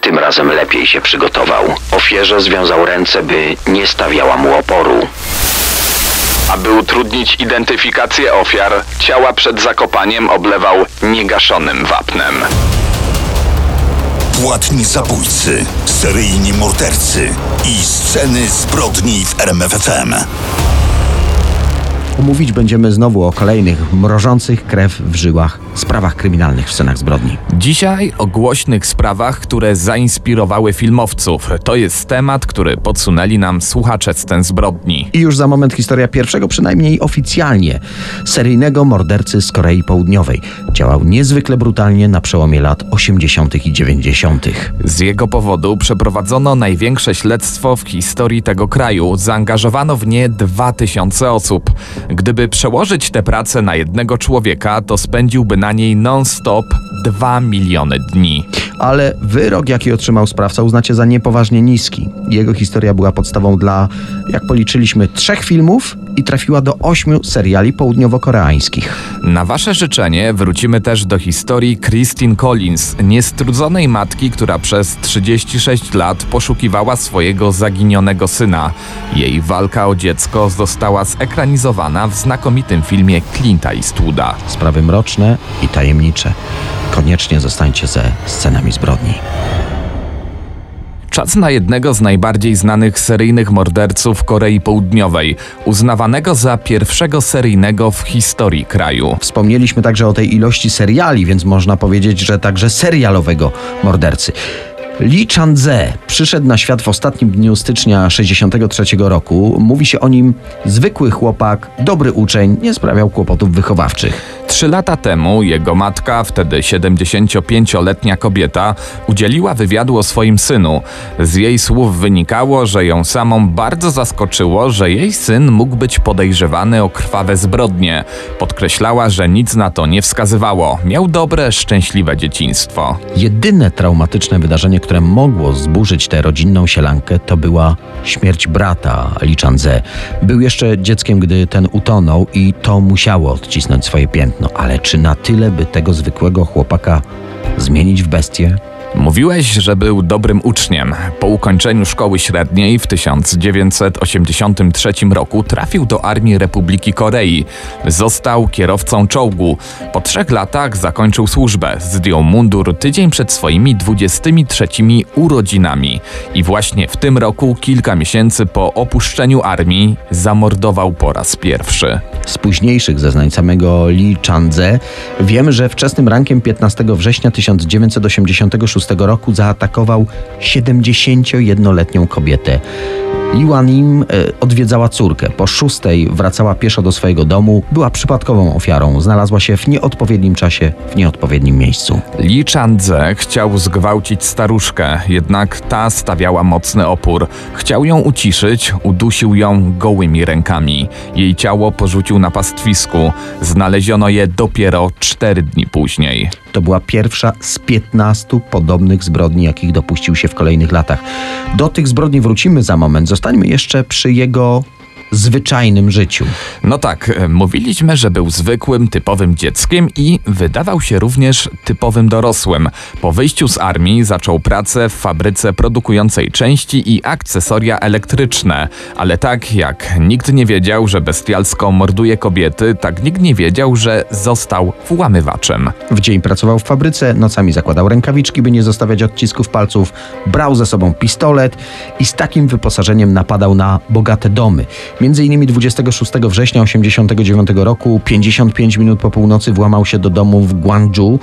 Tym razem lepiej się przygotował. Ofierze związał ręce, by nie stawiała mu oporu. Aby utrudnić identyfikację ofiar, ciała przed zakopaniem oblewał niegaszonym wapnem. Płatni zabójcy, seryjni mordercy i sceny zbrodni w RMFFM. Mówić będziemy znowu o kolejnych mrożących krew w żyłach sprawach kryminalnych w scenach zbrodni. Dzisiaj o głośnych sprawach, które zainspirowały filmowców. To jest temat, który podsunęli nam słuchacze scen zbrodni. I już za moment historia pierwszego, przynajmniej oficjalnie, seryjnego mordercy z Korei Południowej. Działał niezwykle brutalnie na przełomie lat 80. i 90. Z jego powodu przeprowadzono największe śledztwo w historii tego kraju. Zaangażowano w nie 2000 osób. Gdyby przełożyć tę pracę na jednego człowieka, to spędziłby na niej non-stop 2 miliony dni. Ale wyrok, jaki otrzymał sprawca, uznacie za niepoważnie niski. Jego historia była podstawą dla, jak policzyliśmy, trzech filmów i trafiła do ośmiu seriali południowo-koreańskich. Na wasze życzenie wrócimy też do historii Christine Collins, niestrudzonej matki, która przez 36 lat poszukiwała swojego zaginionego syna. Jej walka o dziecko została zekranizowana w znakomitym filmie Clint'a Eastwooda. Sprawy mroczne i tajemnicze. Koniecznie zostańcie ze scenami zbrodni. Czas na jednego z najbardziej znanych seryjnych morderców Korei Południowej, uznawanego za pierwszego seryjnego w historii kraju. Wspomnieliśmy także o tej ilości seriali, więc można powiedzieć, że także serialowego mordercy. Lee Chan-ze przyszedł na świat w ostatnim dniu stycznia 63 roku. Mówi się o nim zwykły chłopak, dobry uczeń, nie sprawiał kłopotów wychowawczych. Trzy lata temu jego matka, wtedy 75-letnia kobieta, udzieliła wywiadu o swoim synu. Z jej słów wynikało, że ją samą bardzo zaskoczyło, że jej syn mógł być podejrzewany o krwawe zbrodnie. Podkreślała, że nic na to nie wskazywało. Miał dobre, szczęśliwe dzieciństwo. Jedyne traumatyczne wydarzenie, które mogło zburzyć tę rodzinną sielankę, to była śmierć brata Lee Chan-ze. Był jeszcze dzieckiem, gdy ten utonął i to musiało odcisnąć swoje piętno. Ale czy na tyle, by tego zwykłego chłopaka zmienić w bestię? Mówiłeś, że był dobrym uczniem. Po ukończeniu szkoły średniej w 1983 roku trafił do Armii Republiki Korei. Został kierowcą czołgu. Po trzech latach zakończył służbę. Zdjął mundur tydzień przed swoimi 23 urodzinami. I właśnie w tym roku, kilka miesięcy po opuszczeniu armii, zamordował po raz pierwszy. Z późniejszych zeznań samego Lee Chan-ze wiemy, że wczesnym rankiem 15 września 1986 roku zaatakował 71-letnią kobietę. Im e, odwiedzała córkę. Po szóstej wracała pieszo do swojego domu. Była przypadkową ofiarą. Znalazła się w nieodpowiednim czasie, w nieodpowiednim miejscu. Lee Chandze chciał zgwałcić staruszkę, jednak ta stawiała mocny opór. Chciał ją uciszyć, udusił ją gołymi rękami. Jej ciało porzucił na pastwisku. Znaleziono je dopiero cztery dni później. To była pierwsza z 15 podobnych zbrodni, jakich dopuścił się w kolejnych latach. Do tych zbrodni wrócimy za moment. Zostańmy jeszcze przy jego zwyczajnym życiu. No tak, e, mówiliśmy, że był zwykłym, typowym dzieckiem i wydawał się również typowym dorosłym. Po wyjściu z armii zaczął pracę w fabryce produkującej części i akcesoria elektryczne. Ale tak jak nikt nie wiedział, że bestialsko morduje kobiety, tak nikt nie wiedział, że został włamywaczem. W dzień pracował w fabryce, nocami zakładał rękawiczki, by nie zostawiać odcisków palców, brał ze sobą pistolet i z takim wyposażeniem napadał na bogate domy. Między innymi 26 września 1989 roku, 55 minut po północy, włamał się do domu w Gwangju.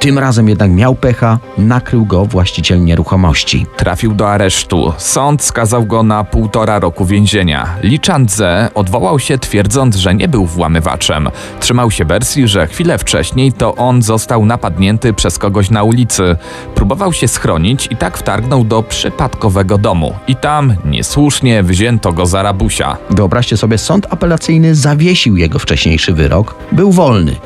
Tym razem jednak miał pecha, nakrył go właściciel nieruchomości. Trafił do aresztu. Sąd skazał go na półtora roku więzienia. Li Chandze odwołał się twierdząc, że nie był włamywaczem. Trzymał się wersji, że chwilę wcześniej to on został napadnięty przez kogoś na ulicy. Próbował się schronić i tak wtargnął do przypadkowego domu. I tam niesłusznie wzięto go za rabusia. Wyobraźcie sobie, sąd apelacyjny zawiesił jego wcześniejszy wyrok, był wolny.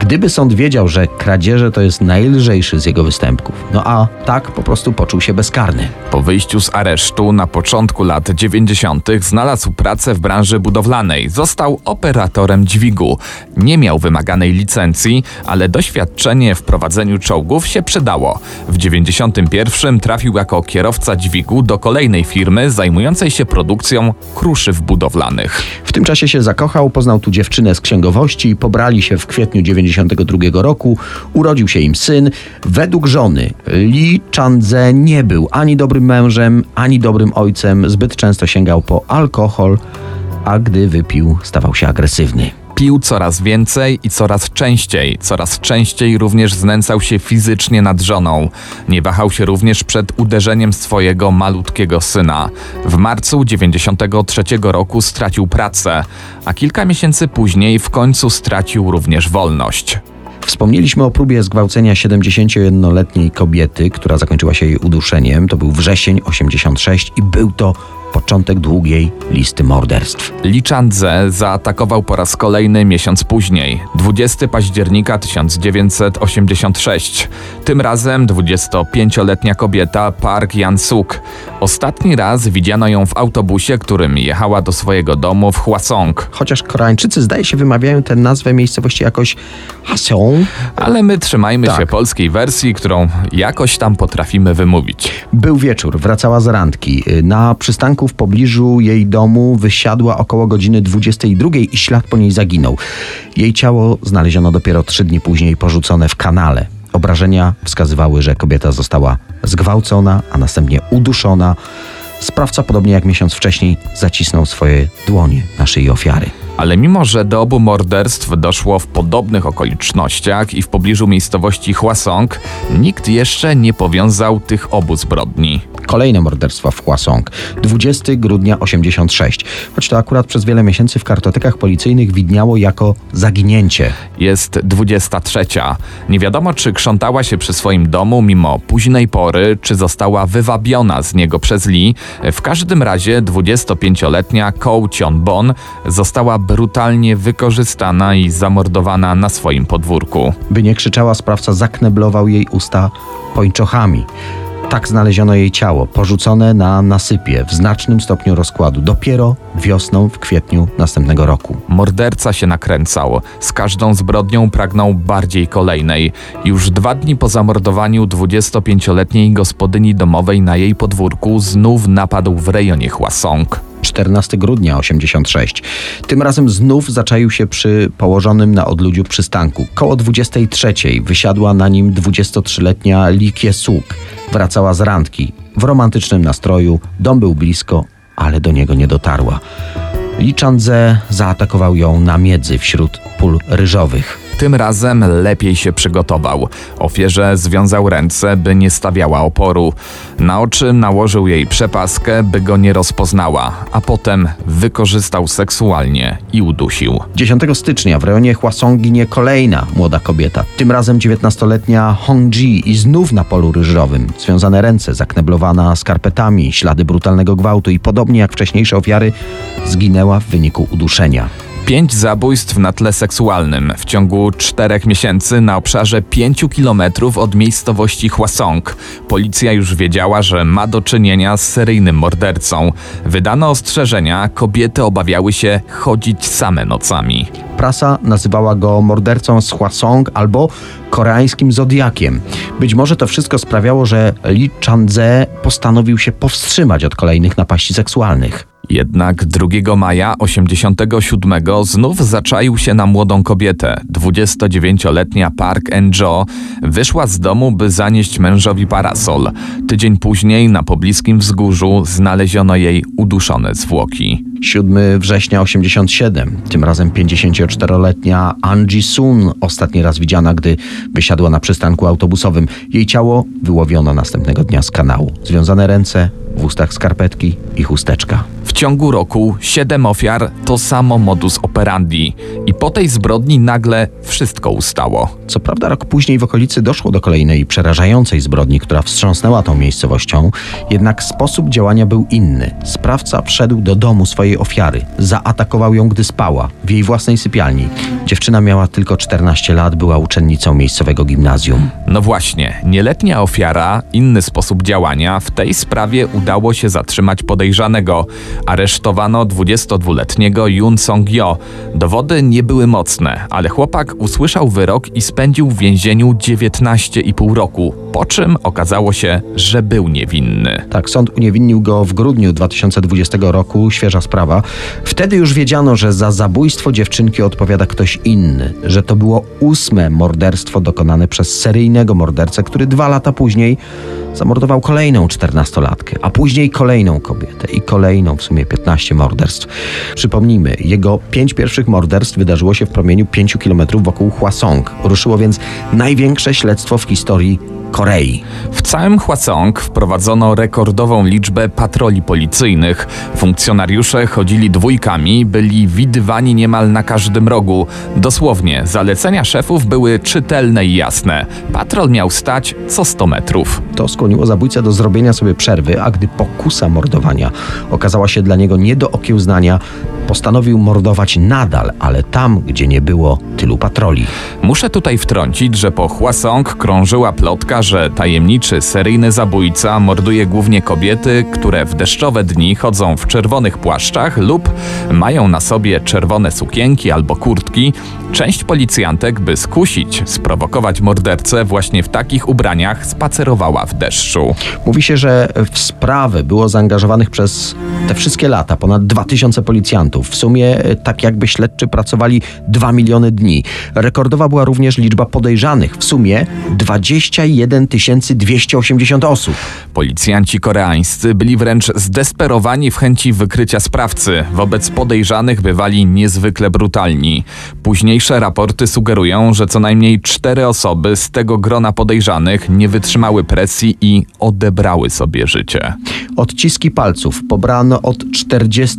Gdyby sąd wiedział, że kradzieże to jest najlżejszy z jego występków, no a tak po prostu poczuł się bezkarny. Po wyjściu z aresztu na początku lat 90. znalazł pracę w branży budowlanej. Został operatorem dźwigu. Nie miał wymaganej licencji, ale doświadczenie w prowadzeniu czołgów się przydało. W 91 trafił jako kierowca dźwigu do kolejnej firmy zajmującej się produkcją kruszyw budowlanych. W tym czasie się zakochał, poznał tu dziewczynę z księgowości i pobrali się w kwietniu 92 roku. Urodził się im syn. Według żony Li Chandze nie był ani dobrym mężem, ani dobrym ojcem. Zbyt często sięgał po alkohol, a gdy wypił, stawał się agresywny. Pił coraz więcej i coraz częściej. Coraz częściej również znęcał się fizycznie nad żoną. Nie wahał się również przed uderzeniem swojego malutkiego syna. W marcu 93 roku stracił pracę, a kilka miesięcy później w końcu stracił również wolność. Wspomnieliśmy o próbie zgwałcenia 71-letniej kobiety, która zakończyła się jej uduszeniem. To był wrzesień 86 i był to początek długiej listy morderstw. Li Chandze zaatakował po raz kolejny miesiąc później, 20 października 1986. Tym razem 25-letnia kobieta Park Yan-suk. Ostatni raz widziano ją w autobusie, którym jechała do swojego domu w Hwasong. Chociaż Koreańczycy zdaje się wymawiają tę nazwę miejscowości jakoś Haseong. Ale my trzymajmy Tak. się polskiej wersji, którą jakoś tam potrafimy wymówić. Był wieczór, wracała z randki. Na przystanku w pobliżu jej domu wysiadła około godziny 22 i ślad po niej zaginął. Jej ciało znaleziono dopiero trzy dni później porzucone w kanale. Obrażenia wskazywały, że kobieta została zgwałcona, a następnie uduszona. Sprawca, podobnie jak miesiąc wcześniej, zacisnął swoje dłonie na szyi ofiary. Ale mimo, że do obu morderstw doszło w podobnych okolicznościach i w pobliżu miejscowości Hwasong, nikt jeszcze nie powiązał tych obu zbrodni. Kolejne morderstwa w Hwasong. 20 grudnia 86. Choć to akurat przez wiele miesięcy w kartotekach policyjnych widniało jako zaginięcie. Jest 23. Nie wiadomo, czy krzątała się przy swoim domu mimo późnej pory, czy została wywabiona z niego przez Lee. W każdym razie 25-letnia Ko Chon-bon została brutalnie wykorzystana i zamordowana na swoim podwórku. By nie krzyczała, sprawca zakneblował jej usta pończochami. Tak znaleziono jej ciało, porzucone na nasypie w znacznym stopniu rozkładu, dopiero wiosną w kwietniu następnego roku. Morderca się nakręcał. Z każdą zbrodnią pragnął bardziej kolejnej. Już dwa dni po zamordowaniu 25-letniej gospodyni domowej na jej podwórku znów napadł w rejonie Hwasong. 14 grudnia 86. Tym razem znów zaczaił się przy położonym na odludziu przystanku. Koło 23 wysiadła na nim 23-letnia Lee Kie-suk. Wracała z randki. W romantycznym nastroju, dom był blisko, ale do niego nie dotarła. Lee Chandze zaatakował ją na miedzy wśród pól ryżowych. Tym razem lepiej się przygotował. Ofierze związał ręce, by nie stawiała oporu. Na oczy nałożył jej przepaskę, by go nie rozpoznała, a potem wykorzystał seksualnie i udusił. 10 stycznia w rejonie Hwasong ginie kolejna młoda kobieta. Tym razem 19-letnia Hong Ji i znów na polu ryżowym. Związane ręce, zakneblowana skarpetami, ślady brutalnego gwałtu i podobnie jak wcześniejsze ofiary zginęła w wyniku uduszenia. Pięć zabójstw na tle seksualnym w ciągu czterech miesięcy na obszarze pięciu kilometrów od miejscowości Hwasong. Policja już wiedziała, że ma do czynienia z seryjnym mordercą. Wydano ostrzeżenia, kobiety obawiały się chodzić same nocami. Prasa nazywała go mordercą z Hwasong albo koreańskim zodiakiem. Być może to wszystko sprawiało, że Lee Chandze postanowił się powstrzymać od kolejnych napaści seksualnych. Jednak 2 maja 87 znów zaczaił się na młodą kobietę. 29-letnia Park En-jo wyszła z domu, by zanieść mężowi parasol. Tydzień później na pobliskim wzgórzu znaleziono jej uduszone zwłoki. 7 września 87. Tym razem 54-letnia Angie Sun ostatni raz widziana, gdy wysiadła na przystanku autobusowym. Jej ciało wyłowiono następnego dnia z kanału. Związane ręce, w ustach skarpetki i chusteczka. W ciągu roku siedem ofiar to samo modus operandi i po tej zbrodni nagle wszystko ustało. Co prawda rok później w okolicy doszło do kolejnej przerażającej zbrodni, która wstrząsnęła tą miejscowością, jednak sposób działania był inny. Sprawca wszedł do domu swojej ofiary, zaatakował ją, gdy spała, w jej własnej sypialni. Dziewczyna miała tylko 14 lat, była uczennicą miejscowego gimnazjum. No właśnie, nieletnia ofiara, inny sposób działania, w tej sprawie udało się zatrzymać podejrzanego. Aresztowano 22-letniego Yun Song-yo. Dowody nie były mocne, ale chłopak usłyszał wyrok i spędził w więzieniu 19,5 roku, po czym okazało się, że był niewinny. Tak, sąd uniewinnił go w grudniu 2020 roku, świeża sprawa. Wtedy już wiedziano, że za zabójstwo dziewczynki odpowiada ktoś inny, że to było ósme morderstwo dokonane przez seryjnego mordercę, który dwa lata później zamordował kolejną czternastolatkę, a później kolejną kobietę i kolejną w sumie 15 morderstw. Przypomnijmy, jego pięć pierwszych morderstw wydarzyło się w promieniu 5 kilometrów wokół Hwasong. Ruszyło więc największe śledztwo w historii Korei. W całym Hwasong wprowadzono rekordową liczbę patroli policyjnych. Funkcjonariusze chodzili dwójkami, byli widywani niemal na każdym rogu. Dosłownie, zalecenia szefów były czytelne i jasne. Patrol miał stać co 100 metrów. To skłoniło zabójcę do zrobienia sobie przerwy, a gdy pokusa mordowania okazała się dla niego nie do okiełznania, postanowił mordować nadal, ale tam, gdzie nie było tylu patroli. Muszę tutaj wtrącić, że po Hwasong krążyła plotka, że tajemniczy seryjny zabójca morduje głównie kobiety, które w deszczowe dni chodzą w czerwonych płaszczach lub mają na sobie czerwone sukienki albo kurtki. Część policjantek, by skusić, sprowokować mordercę właśnie w takich ubraniach, spacerowała w deszczu. Mówi się, że w sprawę było zaangażowanych przez te wszystkie lata ponad 2000 policjantów. W sumie e, tak jakby śledczy pracowali 2 miliony dni. Rekordowa była również liczba podejrzanych. W sumie 21 280 osób. Policjanci koreańscy byli wręcz zdesperowani w chęci wykrycia sprawcy. Wobec podejrzanych bywali niezwykle brutalni. Późniejsze raporty sugerują, że co najmniej cztery osoby z tego grona podejrzanych nie wytrzymały presji i odebrały sobie życie. Odciski palców pobrano od 40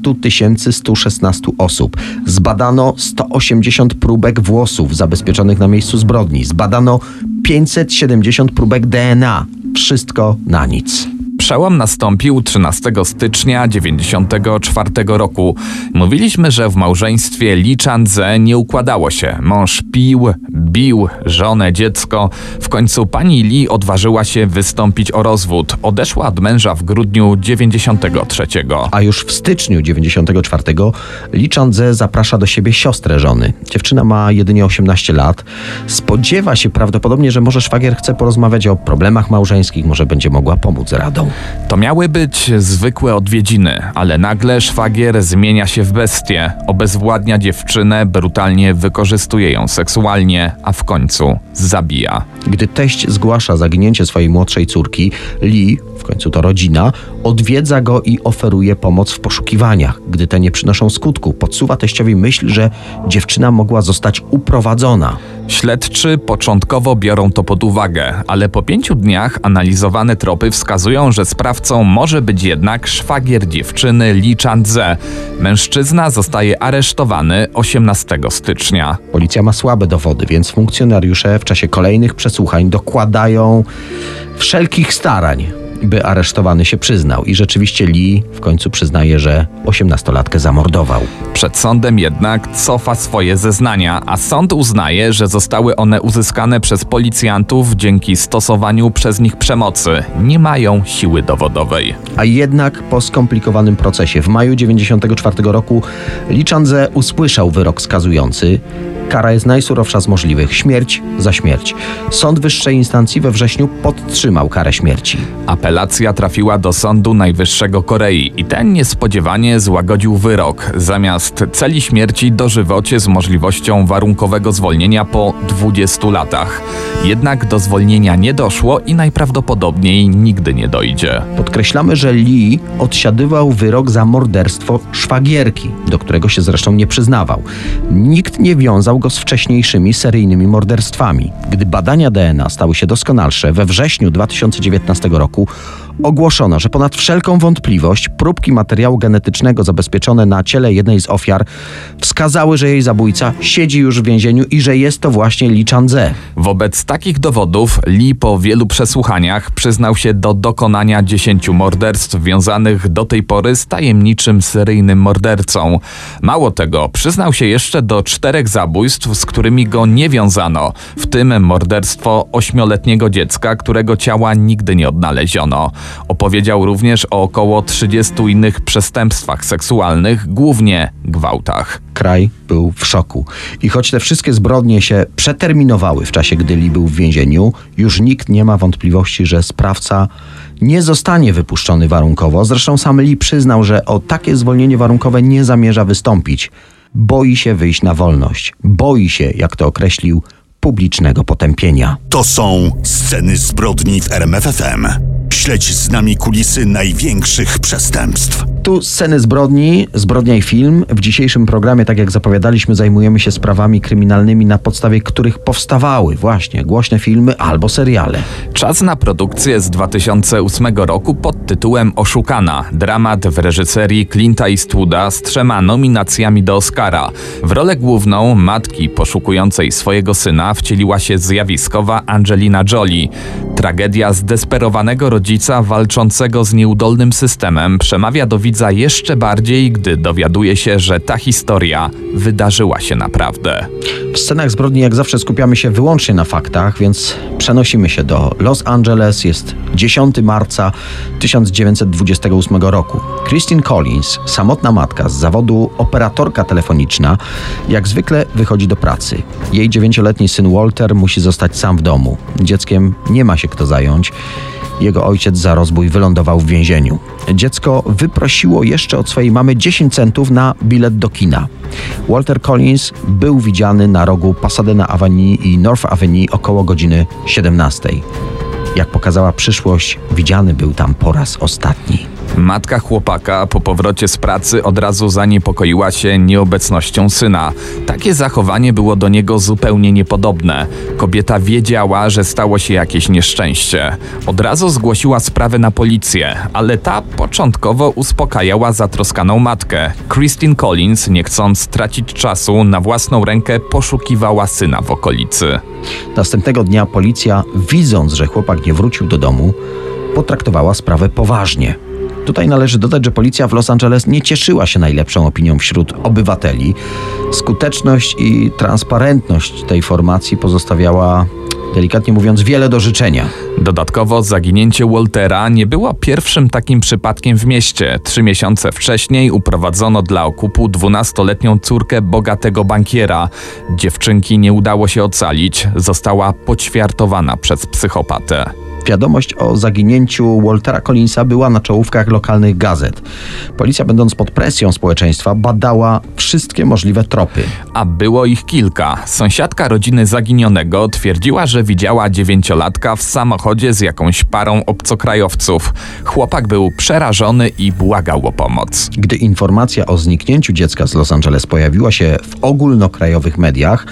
116 osób. Zbadano 180 próbek włosów zabezpieczonych na miejscu zbrodni. Zbadano 570 próbek DNA. Wszystko na nic. Przełom nastąpił 13 stycznia 1994 roku. Mówiliśmy, że w małżeństwie Lee Chandze nie układało się. Mąż pił, bił żonę, dziecko. W końcu pani Lee odważyła się wystąpić o rozwód. Odeszła od męża w grudniu 93. A już w styczniu 94 Lee Chandze zaprasza do siebie siostrę żony. Dziewczyna ma jedynie 18 lat. Spodziewa się prawdopodobnie, że może szwagier chce porozmawiać o problemach małżeńskich, może będzie mogła pomóc radą. To miały być zwykłe odwiedziny, ale nagle szwagier zmienia się w bestię, obezwładnia dziewczynę, brutalnie wykorzystuje ją seksualnie, a w końcu zabija. Gdy teść zgłasza zaginięcie swojej młodszej córki, Lee, w końcu to rodzina, odwiedza go i oferuje pomoc w poszukiwaniach. Gdy te nie przynoszą skutku, podsuwa teściowi myśl, że dziewczyna mogła zostać uprowadzona. Śledczy początkowo biorą to pod uwagę, ale po pięciu dniach analizowane tropy wskazują, że sprawcą może być jednak szwagier dziewczyny Lee Chandze. Mężczyzna zostaje aresztowany 18 stycznia. Policja ma słabe dowody, więc funkcjonariusze w czasie kolejnych przesłuchań dokładają wszelkich starań, by aresztowany się przyznał. I rzeczywiście Lee w końcu przyznaje, że osiemnastolatkę zamordował. Przed sądem jednak cofa swoje zeznania, a sąd uznaje, że zostały one uzyskane przez policjantów dzięki stosowaniu przez nich przemocy. Nie mają siły dowodowej. A jednak po skomplikowanym procesie w maju 94 roku Lee Chandze usłyszał wyrok skazujący. Kara jest najsurowsza z możliwych śmierć za śmierć. Sąd wyższej instancji we wrześniu podtrzymał karę śmierci. Apelacja trafiła do Sądu Najwyższego Korei i ten niespodziewanie złagodził wyrok. Zamiast celi śmierci dożywocie z możliwością warunkowego zwolnienia po 20 latach. Jednak do zwolnienia nie doszło i najprawdopodobniej nigdy nie dojdzie. Podkreślamy, że Lee odsiadywał wyrok za morderstwo szwagierki, do którego się zresztą nie przyznawał. Nikt nie wiązał go z wcześniejszymi seryjnymi morderstwami. Gdy badania DNA stały się doskonalsze, we wrześniu 2019 roku ogłoszono, że ponad wszelką wątpliwość próbki materiału genetycznego zabezpieczone na ciele jednej z ofiar wskazały, że jej zabójca siedzi już w więzieniu i że jest to właśnie Lee Chan-ze. Wobec takich dowodów Lee po wielu przesłuchaniach przyznał się do dokonania 10 morderstw wiązanych do tej pory z tajemniczym seryjnym mordercą. Mało tego, przyznał się jeszcze do czterech zabójstw, z którymi go nie wiązano, w tym morderstwo ośmioletniego dziecka, którego ciała nigdy nie odnaleziono. Opowiedział również o około 30 innych przestępstwach seksualnych, głównie gwałtach. Kraj był w szoku. I choć te wszystkie zbrodnie się przeterminowały w czasie, gdy Lee był w więzieniu, już nikt nie ma wątpliwości, że sprawca nie zostanie wypuszczony warunkowo. Zresztą sam Lee przyznał, że o takie zwolnienie warunkowe nie zamierza wystąpić. Boi się wyjść na wolność. Boi się, jak to określił, publicznego potępienia. To są sceny zbrodni w RMFFM. Śledź z nami kulisy największych przestępstw. Tu sceny zbrodni, zbrodnia i film. W dzisiejszym programie, tak jak zapowiadaliśmy, zajmujemy się sprawami kryminalnymi, na podstawie których powstawały właśnie głośne filmy albo seriale. Czas na produkcję z 2008 roku pod tytułem Oszukana. Dramat w reżyserii Clint'a Eastwooda z trzema nominacjami do Oscara. W rolę główną matki poszukującej swojego syna wcieliła się zjawiskowa Angelina Jolie. Tragedia zdesperowanego rodzica walczącego z nieudolnym systemem przemawia do widza jeszcze bardziej, gdy dowiaduje się, że ta historia wydarzyła się naprawdę. W scenach zbrodni, jak zawsze, skupiamy się wyłącznie na faktach, więc przenosimy się do Los Angeles. Jest 10 marca 1928 roku. Christine Collins, samotna matka z zawodu operatorka telefoniczna, jak zwykle wychodzi do pracy. Jej dziewięcioletni syn Walter musi zostać sam w domu. Dzieckiem nie ma się kto zająć. Jego ojciec za rozbój wylądował w więzieniu. Dziecko wyprosiło jeszcze od swojej mamy 10 centów na bilet do kina. Walter Collins był widziany na rogu Pasadena Avenue i North Avenue około godziny 17. Jak pokazała przyszłość, widziany był tam po raz ostatni. Matka chłopaka po powrocie z pracy od razu zaniepokoiła się nieobecnością syna. Takie zachowanie było do niego zupełnie niepodobne. Kobieta wiedziała, że stało się jakieś nieszczęście. Od razu zgłosiła sprawę na policję, ale ta początkowo uspokajała zatroskaną matkę. Christine Collins, nie chcąc tracić czasu, na własną rękę poszukiwała syna w okolicy. Następnego dnia policja, widząc, że chłopak nie wrócił do domu, potraktowała sprawę poważnie. Tutaj należy dodać, że policja w Los Angeles nie cieszyła się najlepszą opinią wśród obywateli. Skuteczność i transparentność tej formacji pozostawiała, delikatnie mówiąc, wiele do życzenia. Dodatkowo zaginięcie Waltera nie było pierwszym takim przypadkiem w mieście. Trzy miesiące wcześniej uprowadzono dla okupu 12-letnią córkę bogatego bankiera. Dziewczynki nie udało się ocalić, została poćwiartowana przez psychopatę. Wiadomość o zaginięciu Waltera Collinsa była na czołówkach lokalnych gazet. Policja, będąc pod presją społeczeństwa, badała wszystkie możliwe tropy. A było ich kilka. Sąsiadka rodziny zaginionego twierdziła, że widziała dziewięciolatka w samochodzie z jakąś parą obcokrajowców. Chłopak był przerażony i błagał o pomoc. Gdy informacja o zniknięciu dziecka z Los Angeles pojawiła się w ogólnokrajowych mediach,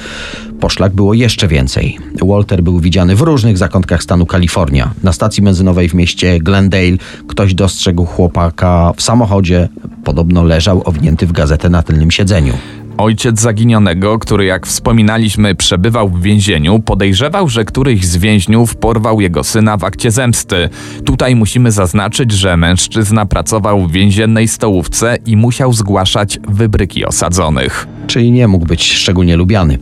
poszlak było jeszcze więcej. Walter był widziany w różnych zakątkach stanu Kalifornia. Na stacji benzynowej w mieście Glendale ktoś dostrzegł chłopaka w samochodzie. Podobno leżał owinięty w gazetę na tylnym siedzeniu. Ojciec zaginionego, który jak wspominaliśmy przebywał w więzieniu, podejrzewał, że któryś z więźniów porwał jego syna w akcie zemsty. Tutaj musimy zaznaczyć, że mężczyzna pracował w więziennej stołówce i musiał zgłaszać wybryki osadzonych. Czyli nie mógł być szczególnie lubiany.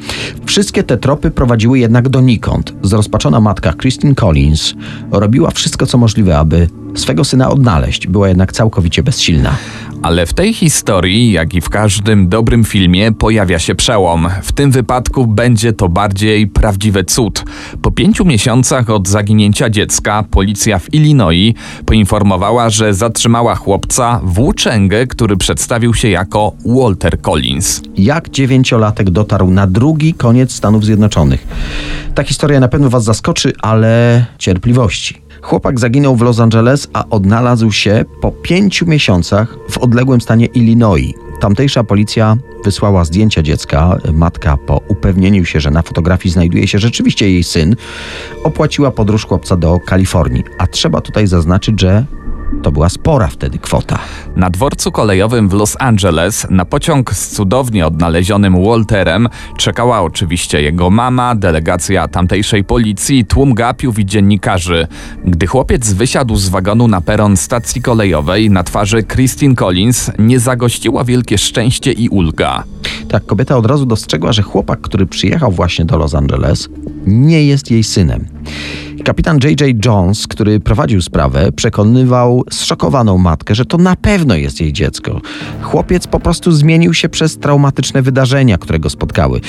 Wszystkie te tropy prowadziły jednak donikąd. Zrozpaczona matka Christine Collins robiła wszystko, co możliwe, aby swego syna odnaleźć. Była jednak całkowicie bezsilna. Ale w tej historii, jak i w każdym dobrym filmie, pojawia się przełom. W tym wypadku będzie to bardziej prawdziwy cud. Po pięciu miesiącach od zaginięcia dziecka, policja w Illinois poinformowała, że zatrzymała chłopca włóczęgę, który przedstawił się jako Walter Collins. Jak dziewięciolatek dotarł na drugi koniec Stanów Zjednoczonych? Ta historia na pewno Was zaskoczy, ale cierpliwości. Chłopak zaginął w Los Angeles, a odnalazł się po pięciu miesiącach w odległym stanie Illinois. Tamtejsza policja wysłała zdjęcia dziecka. Matka, po upewnieniu się, że na fotografii znajduje się rzeczywiście jej syn, opłaciła podróż chłopca do Kalifornii. A trzeba tutaj zaznaczyć, że to była spora wtedy kwota. Na dworcu kolejowym w Los Angeles na pociąg z cudownie odnalezionym Walterem czekała oczywiście jego mama, delegacja tamtejszej policji, tłum gapiów i dziennikarzy. Gdy chłopiec wysiadł z wagonu na peron stacji kolejowej, na twarzy Christine Collins nie zagościło wielkie szczęście i ulga. Tak, kobieta od razu dostrzegła, że chłopak, który przyjechał właśnie do Los Angeles, nie jest jej synem. Kapitan J.J. Jones, który prowadził sprawę, przekonywał zszokowaną matkę, że to na pewno jest jej dziecko. Chłopiec po prostu zmienił się przez traumatyczne wydarzenia, które go spotkały.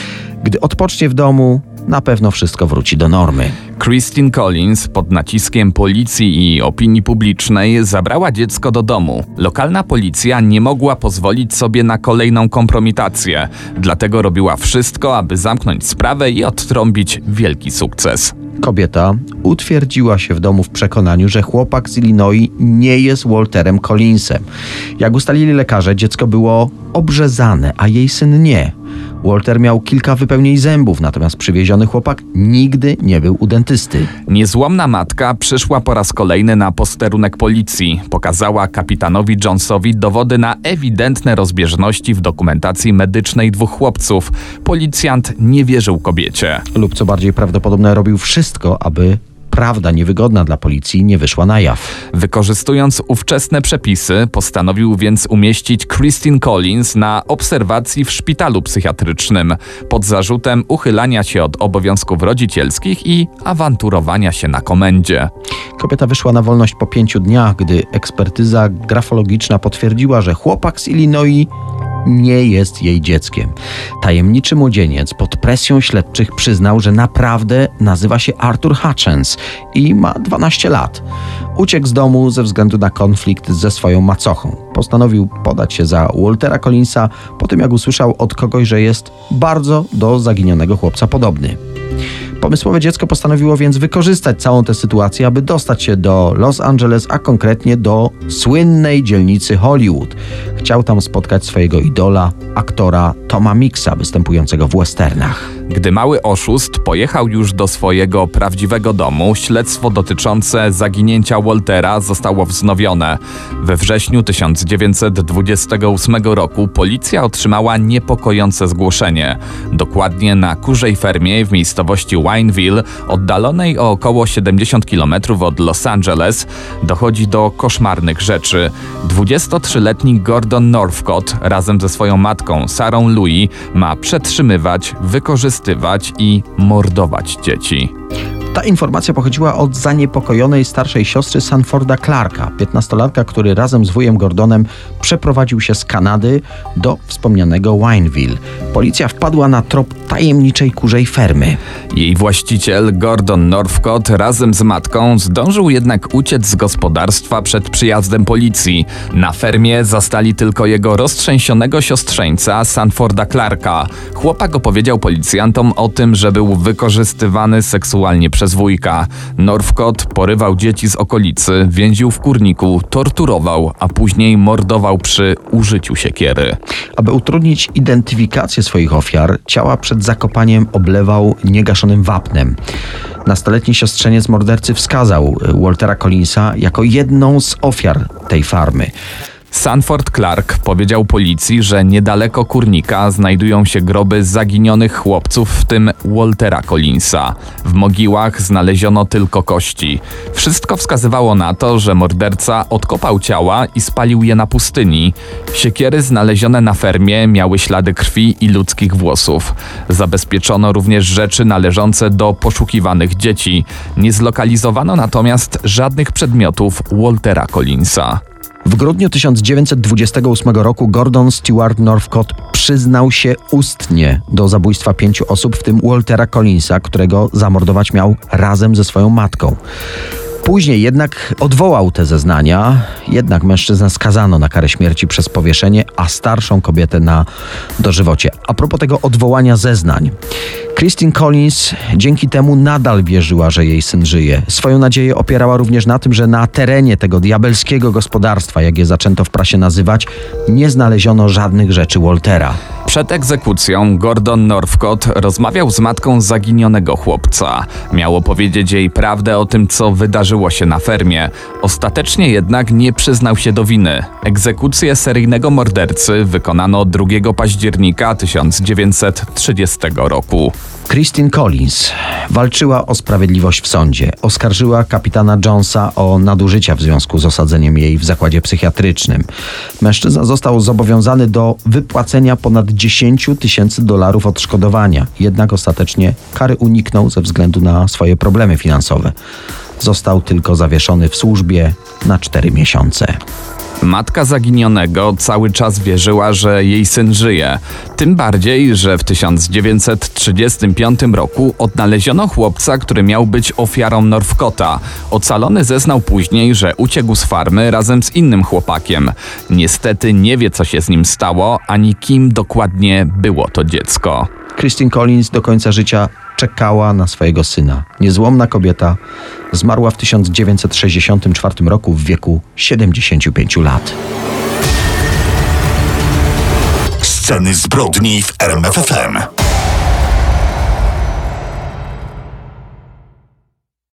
Gdy odpocznie w domu, na pewno wszystko wróci do normy. Christine Collins pod naciskiem policji i opinii publicznej zabrała dziecko do domu. Lokalna policja nie mogła pozwolić sobie na kolejną kompromitację, dlatego robiła wszystko, aby zamknąć sprawę i odtrąbić wielki sukces. Kobieta utwierdziła się w domu w przekonaniu, że chłopak z Illinois nie jest Walterem Collinsem. Jak ustalili lekarze, dziecko było obrzezane, a jej syn nie. Walter miał kilka wypełnień zębów, natomiast przywieziony chłopak nigdy nie był u dentysty. Niezłomna matka przyszła po raz kolejny na posterunek policji. Pokazała kapitanowi Jonesowi dowody na ewidentne rozbieżności w dokumentacji medycznej dwóch chłopców. Policjant nie wierzył kobiecie. Lub co bardziej prawdopodobne, robił wszystko, aby prawda niewygodna dla policji nie wyszła na jaw. Wykorzystując ówczesne przepisy, postanowił więc umieścić Christine Collins na obserwacji w szpitalu psychiatrycznym pod zarzutem uchylania się od obowiązków rodzicielskich i awanturowania się na komendzie. Kobieta wyszła na wolność po pięciu dniach, gdy ekspertyza grafologiczna potwierdziła, że chłopak z Illinois nie jest jej dzieckiem. Tajemniczy młodzieniec pod presją śledczych przyznał, że naprawdę nazywa się Arthur Hutchins i ma 12 lat. Uciekł z domu ze względu na konflikt ze swoją macochą. Postanowił podać się za Waltera Collinsa po tym, jak usłyszał od kogoś, że jest bardzo do zaginionego chłopca podobny. Pomysłowe dziecko postanowiło więc wykorzystać całą tę sytuację, aby dostać się do Los Angeles, a konkretnie do słynnej dzielnicy Hollywood. Chciał tam spotkać swojego idola, aktora Toma Mixa, występującego w westernach. Gdy mały oszust pojechał już do swojego prawdziwego domu, śledztwo dotyczące zaginięcia Waltera zostało wznowione. We wrześniu 1928 roku policja otrzymała niepokojące zgłoszenie. Dokładnie na kurzej fermie w miejscowości Wineville, oddalonej o około 70 km od Los Angeles, dochodzi do koszmarnych rzeczy. 23-letni Gordon Northcott razem ze swoją matką Sarą Louis ma przetrzymywać, wykorzystywać i mordować dzieci. Ta informacja pochodziła od zaniepokojonej starszej siostry Sanforda Clarka, 15-latka, który razem z wujem Gordonem przeprowadził się z Kanady do wspomnianego Wineville. Policja wpadła na trop tajemniczej kurzej fermy. Jej właściciel, Gordon Northcott, razem z matką zdążył jednak uciec z gospodarstwa przed przyjazdem policji. Na fermie zastali tylko jego roztrzęsionego siostrzeńca, Sanforda Clarka. Chłopak opowiedział policjantom o tym, że był wykorzystywany seksualnie przez wujka. Northcott porywał dzieci z okolicy, więził w kurniku, torturował, a później mordował przy użyciu siekiery. Aby utrudnić identyfikację swoich ofiar, ciała przed zakopaniem oblewał niegaszonym wapnem. Nastoletni siostrzeniec mordercy wskazał Waltera Collinsa jako jedną z ofiar tej farmy. Sanford Clark powiedział policji, że niedaleko kurnika znajdują się groby zaginionych chłopców, w tym Waltera Collinsa. W mogiłach znaleziono tylko kości. Wszystko wskazywało na to, że morderca odkopał ciała i spalił je na pustyni. Siekiery znalezione na fermie miały ślady krwi i ludzkich włosów. Zabezpieczono również rzeczy należące do poszukiwanych dzieci. Nie zlokalizowano natomiast żadnych przedmiotów Waltera Collinsa. W grudniu 1928 roku Gordon Stewart Northcott przyznał się ustnie do zabójstwa pięciu osób, w tym Waltera Collinsa, którego zamordować miał razem ze swoją matką. Później jednak odwołał te zeznania, jednak mężczyznę skazano na karę śmierci przez powieszenie, a starszą kobietę na dożywocie. A propos tego odwołania zeznań. Christine Collins dzięki temu nadal wierzyła, że jej syn żyje. Swoją nadzieję opierała również na tym, że na terenie tego diabelskiego gospodarstwa, jak je zaczęto w prasie nazywać, nie znaleziono żadnych rzeczy Waltera. Przed egzekucją Gordon Northcott rozmawiał z matką zaginionego chłopca. Miał opowiedzieć jej prawdę o tym, co wydarzyło się na fermie. Ostatecznie jednak nie przyznał się do winy. Egzekucję seryjnego mordercy wykonano 2 października 1930 roku. Christine Collins walczyła o sprawiedliwość w sądzie. Oskarżyła kapitana Jonesa o nadużycia w związku z osadzeniem jej w zakładzie psychiatrycznym. Mężczyzna został zobowiązany do wypłacenia ponad 10 tysięcy dolarów odszkodowania, jednak ostatecznie kary uniknął ze względu na swoje problemy finansowe. Został tylko zawieszony w służbie na 4 miesiące. Matka zaginionego cały czas wierzyła, że jej syn żyje. Tym bardziej, że w 1935 roku odnaleziono chłopca, który miał być ofiarą Northcota. Ocalony zeznał później, że uciekł z farmy razem z innym chłopakiem. Niestety nie wie, co się z nim stało, ani kim dokładnie było to dziecko. Christine Collins do końca życia czekała na swojego syna. Niezłomna kobieta zmarła w 1964 roku w wieku 75 lat. Sceny zbrodni w RMFFM.